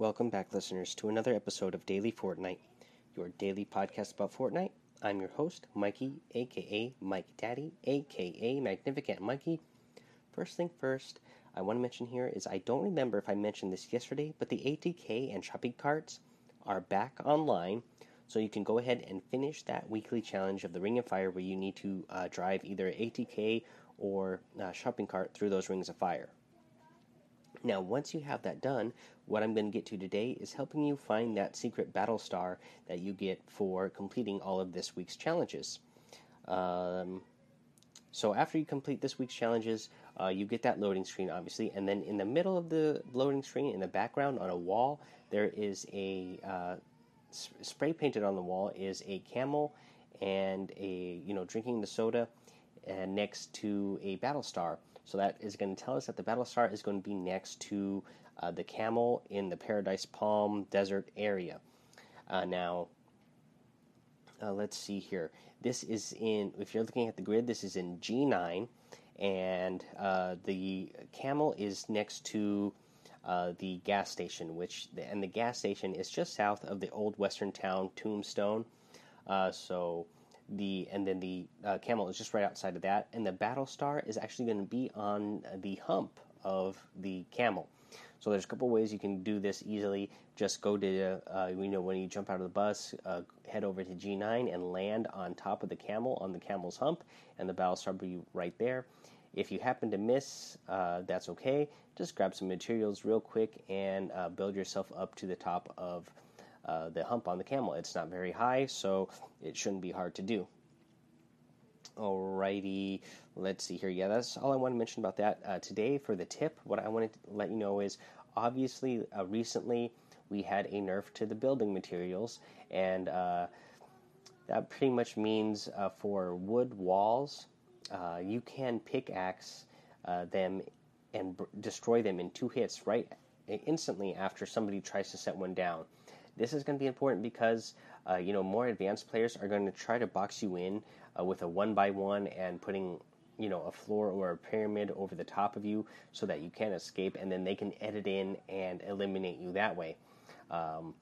Welcome back, listeners, to another episode of Daily Fortnite, your daily podcast about Fortnite. I'm your host, Mikey, aka Mike Daddy, aka Magnificent Mikey. First thing first, I want to mention here is I don't remember if I mentioned this yesterday, but the ATK and shopping carts are back online, so you can go ahead and finish that weekly challenge of the Ring of Fire where you need to uh, drive either ATK or uh, shopping cart through those rings of fire. Now, once you have that done, what I'm going to get to today is helping you find that secret battle star that you get for completing all of this week's challenges. Um, so, after you complete this week's challenges, uh, you get that loading screen, obviously, and then in the middle of the loading screen, in the background on a wall, there is a uh, spray painted on the wall is a camel and a you know drinking the soda, and next to a battle star. So that is going to tell us that the battle star is going to be next to uh, the camel in the Paradise Palm Desert area. Uh, now, uh, let's see here. This is in, if you're looking at the grid, this is in G9, and uh, the camel is next to uh, the gas station, which, and the gas station is just south of the old western town Tombstone. Uh, so, the and then the uh, camel is just right outside of that, and the battle star is actually going to be on the hump of the camel. So there's a couple ways you can do this easily. Just go to uh, you know when you jump out of the bus, uh, head over to G9 and land on top of the camel on the camel's hump, and the battle star will be right there. If you happen to miss, uh, that's okay. Just grab some materials real quick and uh, build yourself up to the top of uh, the hump on the camel. It's not very high, so it shouldn't be hard to do. Alrighty, let's see here. Yeah, that's all I want to mention about that uh, today. For the tip, what I wanted to let you know is obviously uh, recently we had a nerf to the building materials, and uh, that pretty much means uh, for wood walls, you can pickaxe them and b- destroy them in two hits right instantly after somebody tries to set one down. This is going to be important because uh, you know more advanced players are going to try to box you in uh, with a one by one and putting you know a floor or a pyramid over the top of you so that you can't escape, and then they can edit in and eliminate you that way. Um,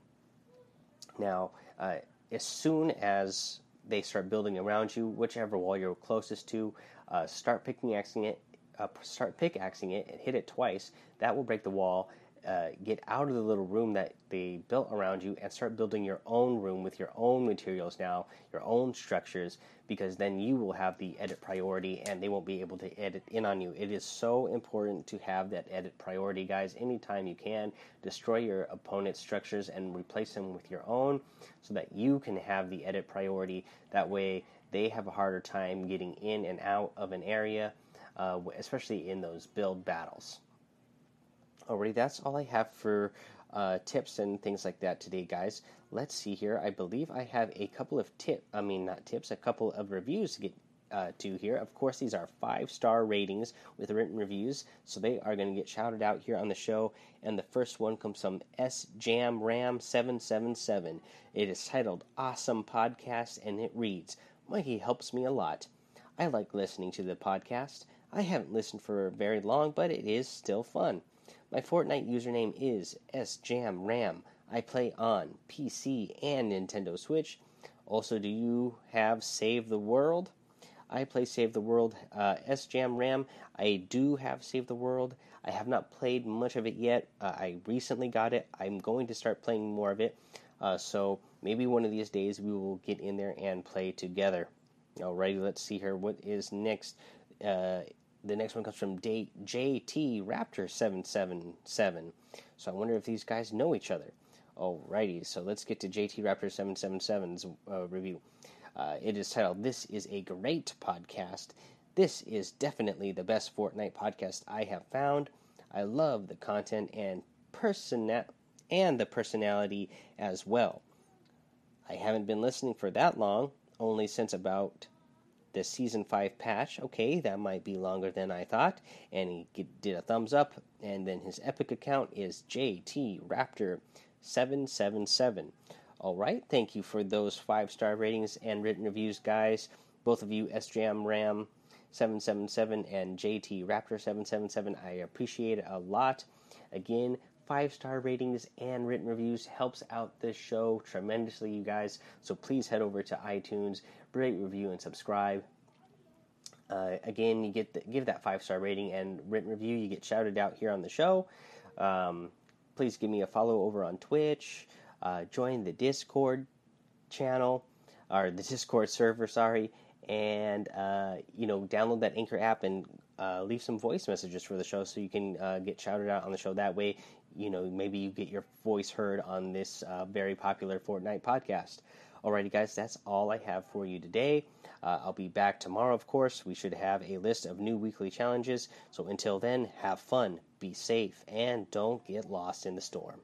now, uh, as soon as they start building around you, whichever wall you're closest to, uh, start pickaxing it. Uh, start pickaxing it and hit it twice. That will break the wall uh, get out of the little room that they built around you and start building your own room with your own materials now, your own structures, because then you will have the edit priority and they won't be able to edit in on you. It is so important to have that edit priority, guys. Anytime you can, destroy your opponent's structures and replace them with your own so that you can have the edit priority. That way, they have a harder time getting in and out of an area, uh, especially in those build battles. Alrighty, that's all I have for uh, tips and things like that today, guys. Let's see here. I believe I have a couple of tip. I mean, not tips, a couple of reviews to get uh, to here. Of course, these are five star ratings with written reviews, so they are going to get shouted out here on the show. And the first one comes from S Jam Ram seven seven seven. It is titled "Awesome Podcast," and it reads, "Mikey helps me a lot. I like listening to the podcast. I haven't listened for very long, but it is still fun." My Fortnite username is sjamram. I play on PC and Nintendo Switch. Also, do you have Save the World? I play Save the World uh, sjamram. I do have Save the World. I have not played much of it yet. Uh, I recently got it. I'm going to start playing more of it. Uh, so maybe one of these days we will get in there and play together. Alrighty, let's see here. What is next? Uh, the next one comes from JT Raptor seven seven seven. So I wonder if these guys know each other. Alrighty, so let's get to JT Raptor seven seven seven's uh, review. Uh, it is titled "This is a great podcast." This is definitely the best Fortnite podcast I have found. I love the content and person and the personality as well. I haven't been listening for that long, only since about the season 5 patch. Okay, that might be longer than I thought. And he did a thumbs up. And then his Epic account is JT Raptor 777. All right, thank you for those five star ratings and written reviews, guys. Both of you, SJM Ram 777 and JT Raptor 777. I appreciate it a lot. Again, five star ratings and written reviews helps out this show tremendously, you guys. So please head over to iTunes, rate, review, and subscribe. Uh, again, you get the, give that five star rating and written review. You get shouted out here on the show. Um, please give me a follow over on Twitch. Uh, join the Discord channel or the Discord server. Sorry, and uh, you know download that Anchor app and uh, leave some voice messages for the show so you can uh, get shouted out on the show. That way, you know maybe you get your voice heard on this uh, very popular Fortnite podcast. Alrighty, guys, that's all I have for you today. Uh, I'll be back tomorrow, of course. We should have a list of new weekly challenges. So until then, have fun, be safe, and don't get lost in the storm.